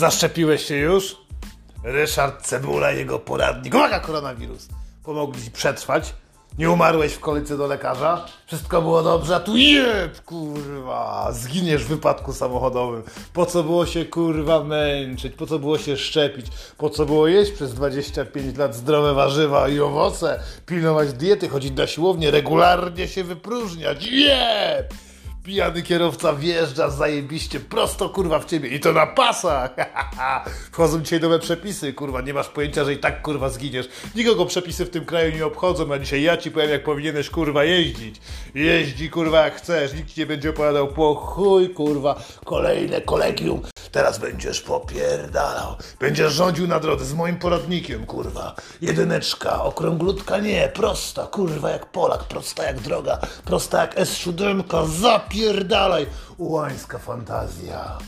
Zaszczepiłeś się już? Ryszard Cebula i jego poradnik. Uwaga, koronawirus! Pomogli ci przetrwać. Nie umarłeś w kolejce do lekarza. Wszystko było dobrze, a tu jeb, kurwa! Zginiesz w wypadku samochodowym. Po co było się, kurwa, męczyć? Po co było się szczepić? Po co było jeść przez 25 lat zdrowe warzywa i owoce? Pilnować diety, chodzić na siłownię, regularnie się wypróżniać. Jeb! Pijany kierowca wjeżdża zajebiście prosto kurwa w ciebie i to na pasach. Wchodzą dzisiaj nowe przepisy, kurwa, nie masz pojęcia, że i tak kurwa zginiesz. Nikogo przepisy w tym kraju nie obchodzą, a dzisiaj ja ci powiem jak powinieneś kurwa jeździć. Jeździ kurwa jak chcesz, nikt ci nie będzie opowiadał po chuj kurwa. Kolejne kolegium, teraz będziesz popierdalał. Będziesz rządził na drodze z moim poradnikiem kurwa. Jedyneczka, okrąglutka nie, prosta kurwa jak Polak, prosta jak droga, prosta jak S7, zapierdalaj. Ułańska fantazja.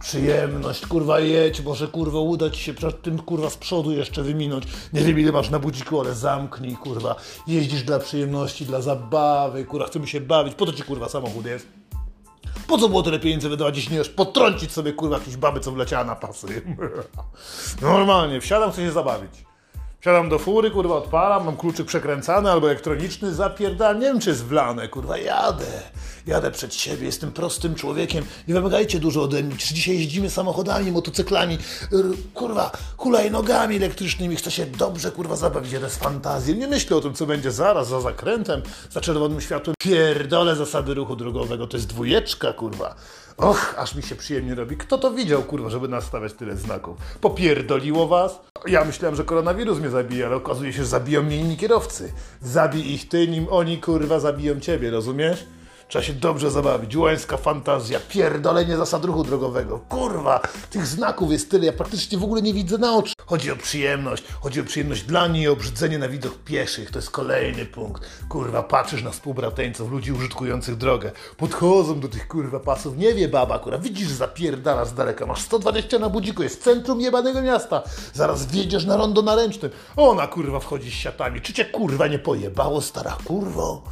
Przyjemność, kurwa jedź, może kurwa uda ci się przed tym kurwa z przodu jeszcze wyminąć. Nie wiem ile masz na budziku, ale zamknij kurwa. Jeździsz dla przyjemności, dla zabawy, kurwa, chcemy się bawić. Po to ci kurwa samochód jest. Po co było tyle pieniędzy wydawać, jeśli nie wiesz, potrącić sobie kurwa jakieś baby, co wleciała na pasy. Normalnie, wsiadam, chcę się zabawić. Wsiadam do fury, kurwa, odpalam, mam kluczyk przekręcany albo elektroniczny, zapierdalam, nie wiem czy jest wlane, kurwa, jadę. Jadę przed siebie, jestem prostym człowiekiem, nie wymagajcie dużo ode mnie, czy dzisiaj jeździmy samochodami, motocyklami, kurwa, hulajnogami elektrycznymi, chcę się dobrze, kurwa, zabawić, jadę z fantazją, nie myślę o tym, co będzie zaraz, za zakrętem, za czerwonym światłem, pierdolę zasady ruchu drogowego, to jest dwójeczka, kurwa. Och, aż mi się przyjemnie robi. Kto to widział, kurwa, żeby nastawiać tyle znaków? Popierdoliło was? Ja myślałem, że koronawirus mnie zabije, ale okazuje się, że zabiją mnie inni kierowcy. Zabij ich ty, nim oni, kurwa, zabiją ciebie, rozumiesz? Trzeba się dobrze zabawić. Łańska fantazja, pierdolenie zasad ruchu drogowego. Kurwa, tych znaków jest tyle, ja praktycznie w ogóle nie widzę na oczy. Chodzi o przyjemność, chodzi o przyjemność dla niej i obrzydzenie na widok pieszych. To jest kolejny punkt. Kurwa, patrzysz na współbrateńców, ludzi użytkujących drogę. Podchodzą do tych kurwa pasów, nie wie baba, kurwa, widzisz, zapierdala z daleka. Masz 120 na budziku, jest centrum jebanego miasta. Zaraz wjedziesz na rondo na ręcznym. Ona kurwa wchodzi z siatami. Czy cię kurwa nie pojebało, stara kurwo?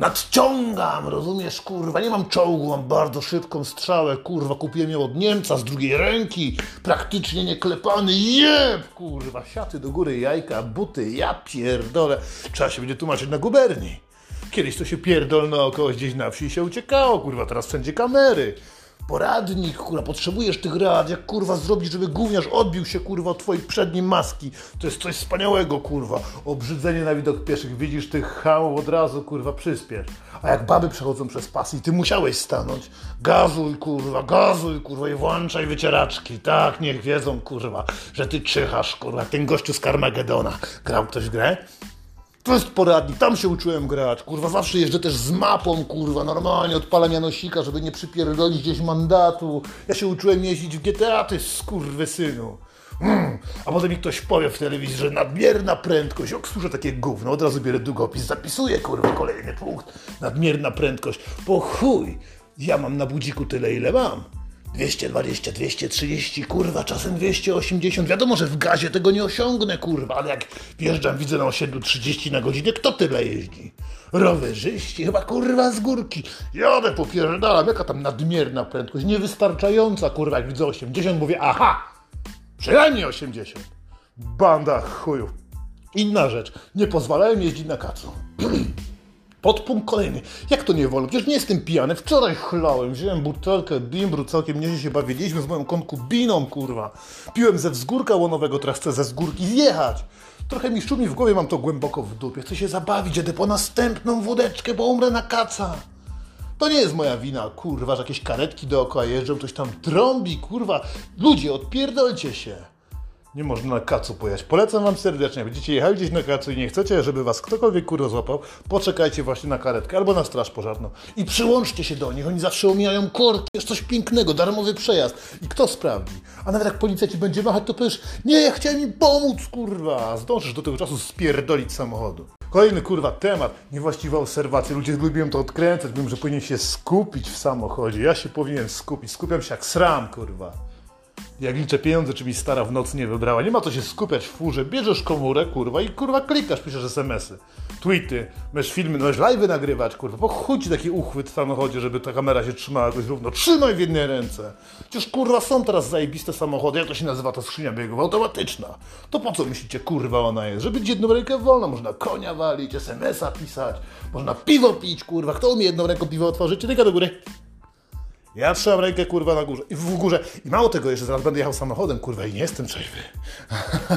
Nadciągam, rozumiesz, kurwa, nie mam czołgu, mam bardzo szybką strzałę, kurwa, kupiłem ją od Niemca z drugiej ręki, praktycznie nieklepany, jeb, kurwa, siaty do góry, jajka, buty, ja pierdolę, trzeba się będzie tłumaczyć na guberni. Kiedyś to się pierdol naokoło gdzieś na wsi się uciekało, kurwa, teraz wszędzie kamery. Poradnik, kurwa, potrzebujesz tych rad, jak kurwa zrobić, żeby gówniarz odbił się kurwa od twojej przedniej maski. To jest coś wspaniałego, kurwa. Obrzydzenie na widok pieszych, widzisz tych hamów od razu, kurwa, przyspiesz. A jak baby przechodzą przez pas i ty musiałeś stanąć, gazuj, kurwa, gazuj, kurwa, i włączaj wycieraczki. Tak, niech wiedzą, kurwa, że ty czyhasz, kurwa, ten gościu z Carmagedona. Grał ktoś w grę? To jest poradnik, tam się uczyłem grać, kurwa, zawsze jeżdżę też z mapą, kurwa, normalnie odpalam Janosika, żeby nie przypierdolić gdzieś mandatu. Ja się uczyłem jeździć w GTA, ty skurwysynu. Mm. A potem mi ktoś powie w telewizji, że nadmierna prędkość, słyszę takie gówno, od razu biorę długopis, zapisuję, kurwa, kolejny punkt. Nadmierna prędkość, po chuj, ja mam na budziku tyle, ile mam. 220, 230, kurwa, czasem 280. Wiadomo, że w gazie tego nie osiągnę, kurwa, ale jak wjeżdżam, widzę na osiedlu 30 na godzinę, kto tyle jeździ? Rowerzyści, chyba kurwa z górki. Jadę, popierdalam, jaka tam nadmierna prędkość, niewystarczająca, kurwa, jak widzę 80, mówię, aha, przynajmniej 80. Banda chujów. Inna rzecz, nie pozwalałem jeździć na kacu. Podpunkt kolejny. Jak to nie wolno? Przecież nie jestem pijany. Wczoraj chlałem. Wziąłem butelkę bimbru, całkiem nieźle się bawiliśmy z moją konkubiną, kurwa. Piłem ze wzgórka łonowego, teraz chcę ze wzgórki zjechać. Trochę mi szumi w głowie, mam to głęboko w dupie. Chcę się zabawić, jedę po następną wódeczkę, bo umrę na kaca. To nie jest moja wina, kurwa, że jakieś karetki dookoła jeżdżą, ktoś tam trąbi, kurwa. Ludzie, odpierdolcie się. Nie można na kacu pojechać. Polecam wam serdecznie. Będziecie jechali gdzieś na kacu i nie chcecie, żeby was ktokolwiek kurwa złapał, poczekajcie właśnie na karetkę albo na straż pożarną. I przyłączcie się do nich. Oni zawsze omijają korki. Jest coś pięknego, darmowy przejazd. I kto sprawdzi? A nawet jak policjanci będzie machać, to powiesz, nie, ja chciałem im pomóc, kurwa. Zdążysz do tego czasu spierdolić samochodu. Kolejny kurwa temat, niewłaściwa obserwacja. Ludzie lubią to odkręcać, mówią, że powinien się skupić w samochodzie. Ja się powinien skupić. Skupiam się jak sram, kurwa. Jak liczę pieniądze, czy mi stara w nocy nie wybrała. Nie ma co się skupiać w furze. Bierzesz komórę, kurwa, i kurwa klikasz, piszesz smsy, tweety, możesz filmy, możesz live'y nagrywać, kurwa. Po chuj ci taki uchwyt w samochodzie, żeby ta kamera się trzymała jakoś równo. Trzymaj w jednej ręce. Przecież kurwa są teraz zajebiste samochody, jak to się nazywa ta skrzynia biegów, automatyczna. To po co myślicie, kurwa, ona jest? Żeby jedną rękę wolną, można konia walić, smsa pisać, można piwo pić, kurwa. Kto umie jedną ręką piwo otworzyć? Ręka do góry. Ja trzymam rękę kurwa na górze. I w górze. I mało tego, jeszcze zaraz będę jechał samochodem, kurwa, i nie jestem trzeźwy.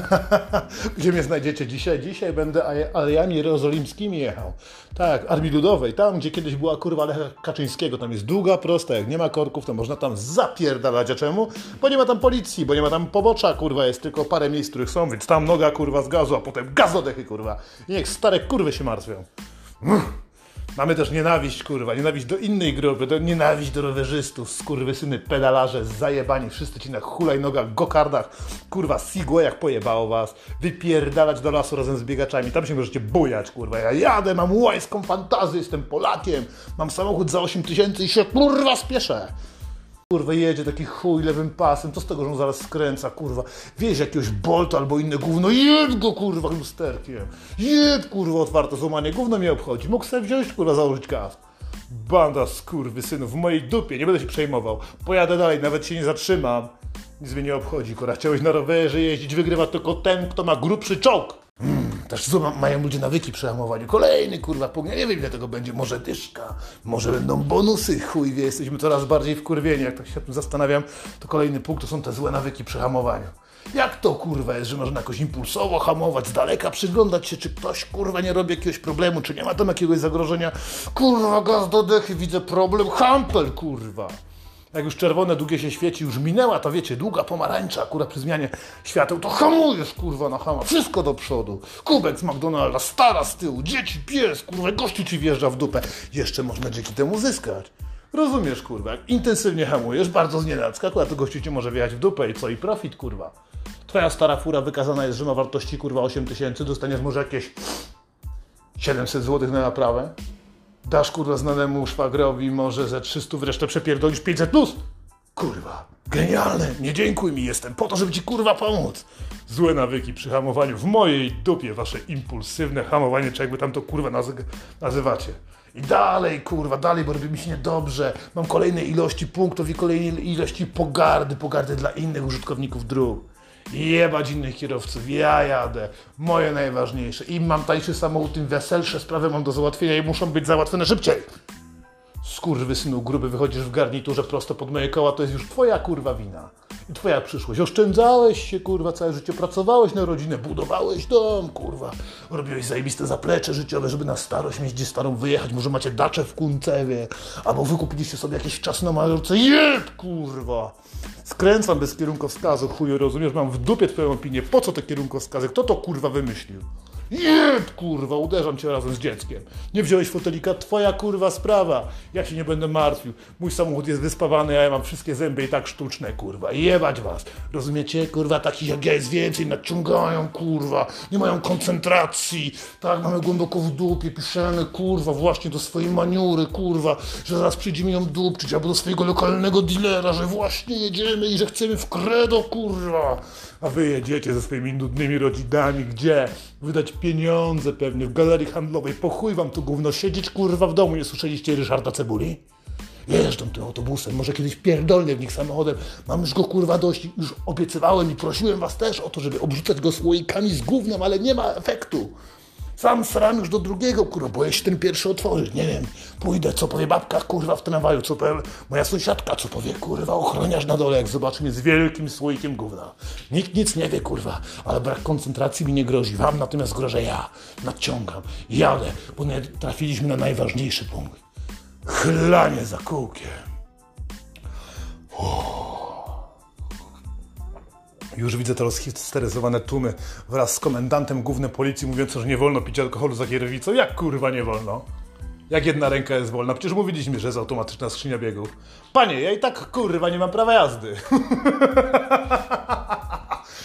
Gdzie mnie znajdziecie dzisiaj? Dzisiaj będę alejami jerozolimskimi jechał. Tak, Armii Ludowej, tam gdzie kiedyś była kurwa Lecha Kaczyńskiego. Tam jest długa, prosta, jak nie ma korków, to można tam zapierdalać. A czemu? Bo nie ma tam policji, bo nie ma tam pobocza, kurwa, jest tylko parę miejsc, których są, więc tam noga kurwa z gazu, a potem gazodechy, kurwa. I niech stare kurwy się martwią. Mamy też nienawiść, kurwa, nienawiść do innej grupy, do, nienawiść do rowerzystów, skurwysyny, pedalarze, zajebani, wszyscy ci na hulajnogach, gokardach, kurwa, jak pojebało was, wypierdalać do lasu razem z biegaczami, tam się możecie bujać, kurwa, ja jadę, mam łańską fantazję, jestem Polakiem, mam samochód za 8 tysięcy i się, kurwa, spieszę. Kurwa, jedzie taki chuj lewym pasem, co z tego, że on zaraz skręca, kurwa. Wieź jakiegoś bolta albo inne gówno, jedź go, kurwa, lusterkiem. Jedź, kurwa, otwarte złamanie, gówno mnie obchodzi. Mógł sobie wziąć, kurwa, założyć kask. Banda synów, w mojej dupie, nie będę się przejmował. Pojadę dalej, nawet się nie zatrzymam. Nic mnie nie obchodzi, kurwa. Chciałeś na rowerze jeździć, wygrywa tylko ten, kto ma grubszy czołg. Mm, też co mają ludzie nawyki przy hamowaniu. Kolejny kurwa. Ja nie wiem ile tego będzie. Może dyszka, może będą bonusy. Chuj wie, jesteśmy coraz bardziej wkurwieni. Jak tak się tym zastanawiam, to kolejny punkt to są te złe nawyki przy hamowaniu. Jak to kurwa jest, że można jakoś impulsowo hamować, z daleka przyglądać się, czy ktoś kurwa nie robi jakiegoś problemu, czy nie ma tam jakiegoś zagrożenia. Kurwa, gaz do dechy, widzę problem, hampel kurwa jak już czerwone długie się świeci, już minęła ta, wiecie, długa pomarańcza akurat przy zmianie świateł, to hamujesz, kurwa, na hama, wszystko do przodu. Kubek z McDonalda, stara z tyłu, dzieci, pies, kurwa, gościu ci wjeżdża w dupę. Jeszcze można dzięki temu zyskać. Rozumiesz, kurwa, jak intensywnie hamujesz, bardzo znienacka, akurat to gościu ci może wjechać w dupę i co, i profit, kurwa. Twoja stara fura wykazana jest, że ma wartości, kurwa, 8 tysięcy, dostaniesz może jakieś 700 zł na naprawę dasz kurwa znanemu szwagrowi może ze 300 wreszcie przepierdolisz 500 plus. Kurwa, genialne, nie dziękuj mi, jestem po to, żeby ci kurwa pomóc. Złe nawyki przy hamowaniu, w mojej dupie wasze impulsywne hamowanie, czy jakby tam to kurwa nazy nazywacie. I dalej, kurwa, dalej, bo robi mi się niedobrze. Mam kolejne ilości punktów i kolejne ilości pogardy, pogardy dla innych użytkowników dróg. Jebać innych kierowców, ja jadę, moje najważniejsze. Im mam tańszy samochód, tym weselsze sprawy mam do załatwienia i muszą być załatwione szybciej. Skurwy synu gruby, wychodzisz w garniturze prosto pod moje koła, to jest już twoja kurwa wina. I twoja przyszłość. Oszczędzałeś się, kurwa, całe życie, pracowałeś na rodzinę, budowałeś dom, kurwa. Robiłeś zajebiste zaplecze życiowe, żeby na starość mieć gdzie starą wyjechać. Może macie dacze w Kuncewie, albo wykupiliście sobie jakieś czas na Majorce. Jeb, kurwa. Skręcam bez kierunkowskazu, chuju, rozumiesz? Mam w dupie twoją opinię. Po co te kierunkowskazy? Kto to kurwa wymyślił? Jeb, kurwa, uderzam cię razem z dzieckiem. Nie wziąłeś fotelika, twoja kurwa sprawa. Ja się nie będę martwił. Mój samochód jest wyspawany, a ja mam wszystkie zęby i tak sztuczne, kurwa. Jebać was. Rozumiecie? Kurwa, takich jak ja jest więcej, nadciągają, kurwa. Nie mają koncentracji. Tak, mamy głęboko w dupie, piszemy, kurwa, właśnie do swojej maniury, kurwa, że zaraz przyjdzie mi ją dupczyć, albo do swojego lokalnego dealera, że właśnie jedziemy i że chcemy w credo, kurwa. A wy jedziecie ze swoimi nudnymi rodzinami, gdzie? Wydać pieniądze pewnie w galerii handlowej. Po chuj wam tu gówno siedzieć, kurwa, w domu. Nie słyszeliście Ryszarda Cebuli? Jeżdżą tym autobusem, może kiedyś pierdolnie w nich samochodem. Mam już go kurwa dość, już obiecywałem i prosiłem was też o to, żeby obrzucać go słoikami z gównem, ale nie ma efektu. Sam sram już do drugiego, kurwa, boję się ten pierwszy otworzyć, nie wiem. Pójdę, co powie babka, kurwa, w tramwaju, co powie moja sąsiadka, co powie, kurwa, ochroniarz na dole, jak zobaczy mnie z wielkim słoikiem gówna. Nikt nic nie wie, kurwa, ale brak koncentracji mi nie grozi. Wam natomiast grożę ja. Nadciągam, jadę, bo nie trafiliśmy na najważniejszy punkt. Chlanie za kółkiem. Uff. Już widzę te rozhisteryzowane tłumy wraz z komendantem głównej policji mówiącym, że nie wolno pić alkoholu za kierownicą. Jak kurwa nie wolno? Jak jedna ręka jest wolna? Przecież mówiliśmy, że jest automatyczna skrzynia biegów. Panie, ja i tak kurwa nie mam prawa jazdy.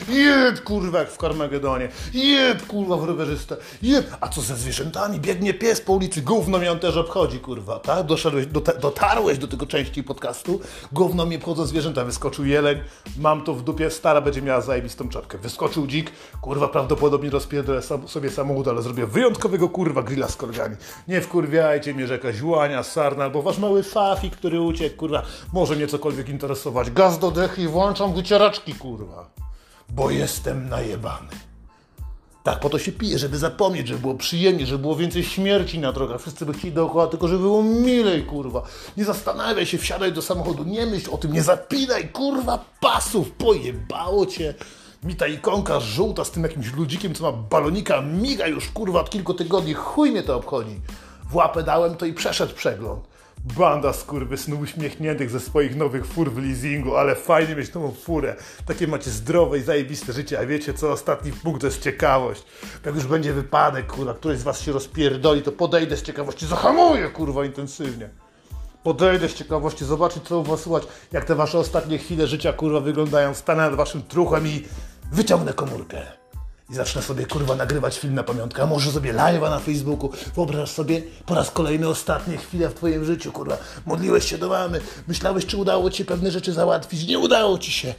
Jeb, kurwa, jak w Karmagedonie. Jeb, kurwa, w rowerzystę. Jeb. A co ze zwierzętami? Biegnie pies po ulicy, gówno mnie on też obchodzi, kurwa, tak? Doszedłeś, dota- dotarłeś do tego części podcastu, gówno mnie obchodzą zwierzęta. Wyskoczył jeleń, mam to w dupie, stara będzie miała zajebistą czapkę. Wyskoczył dzik, kurwa, prawdopodobnie rozpierdolę sam, sobie samochód, ale zrobię wyjątkowego, kurwa, grilla z korgami. Nie wkurwiajcie mnie, że jakaś łania, sarna, albo wasz mały fafik, który uciekł, kurwa, może mnie cokolwiek interesować. Gaz do dechy i włączam wycieraczki, kurwa. Bo jestem najebany. Tak, po to się pije, żeby zapomnieć, żeby było przyjemnie, żeby było więcej śmierci na drogach. Wszyscy by chcieli dookoła, tylko żeby było milej, kurwa. Nie zastanawiaj się, wsiadaj do samochodu, nie myśl o tym, nie zapinaj, kurwa, pasów, pojebało cię. Mi ta ikonka żółta z tym jakimś ludzikiem, co ma balonika, miga już, kurwa, od kilku tygodni, chuj mnie to obchodzi. W łapę dałem to i przeszedł przegląd. Banda skurwysnów uśmiechniętych ze swoich nowych fur w leasingu, ale fajnie mieć nową furę. Takie macie zdrowe i zajebiste życie, a wiecie co? Ostatni punkt to jest ciekawość. Jak już będzie wypadek, kurwa, któryś z was się rozpierdoli, to podejdę z ciekawości, zahamuję, kurwa, intensywnie. Podejdę z ciekawości, zobaczyć co u was słychać, jak te wasze ostatnie chwile życia, kurwa, wyglądają. Stanę nad waszym truchem i wyciągnę komórkę. I zacznę sobie, kurwa, nagrywać film na pamiątkę, a może sobie live'a na Facebooku. Wyobraź sobie po raz kolejny ostatnie chwile w twoim życiu, kurwa. Modliłeś się do mamy, myślałeś, czy udało ci się pewne rzeczy załatwić. Nie udało ci się.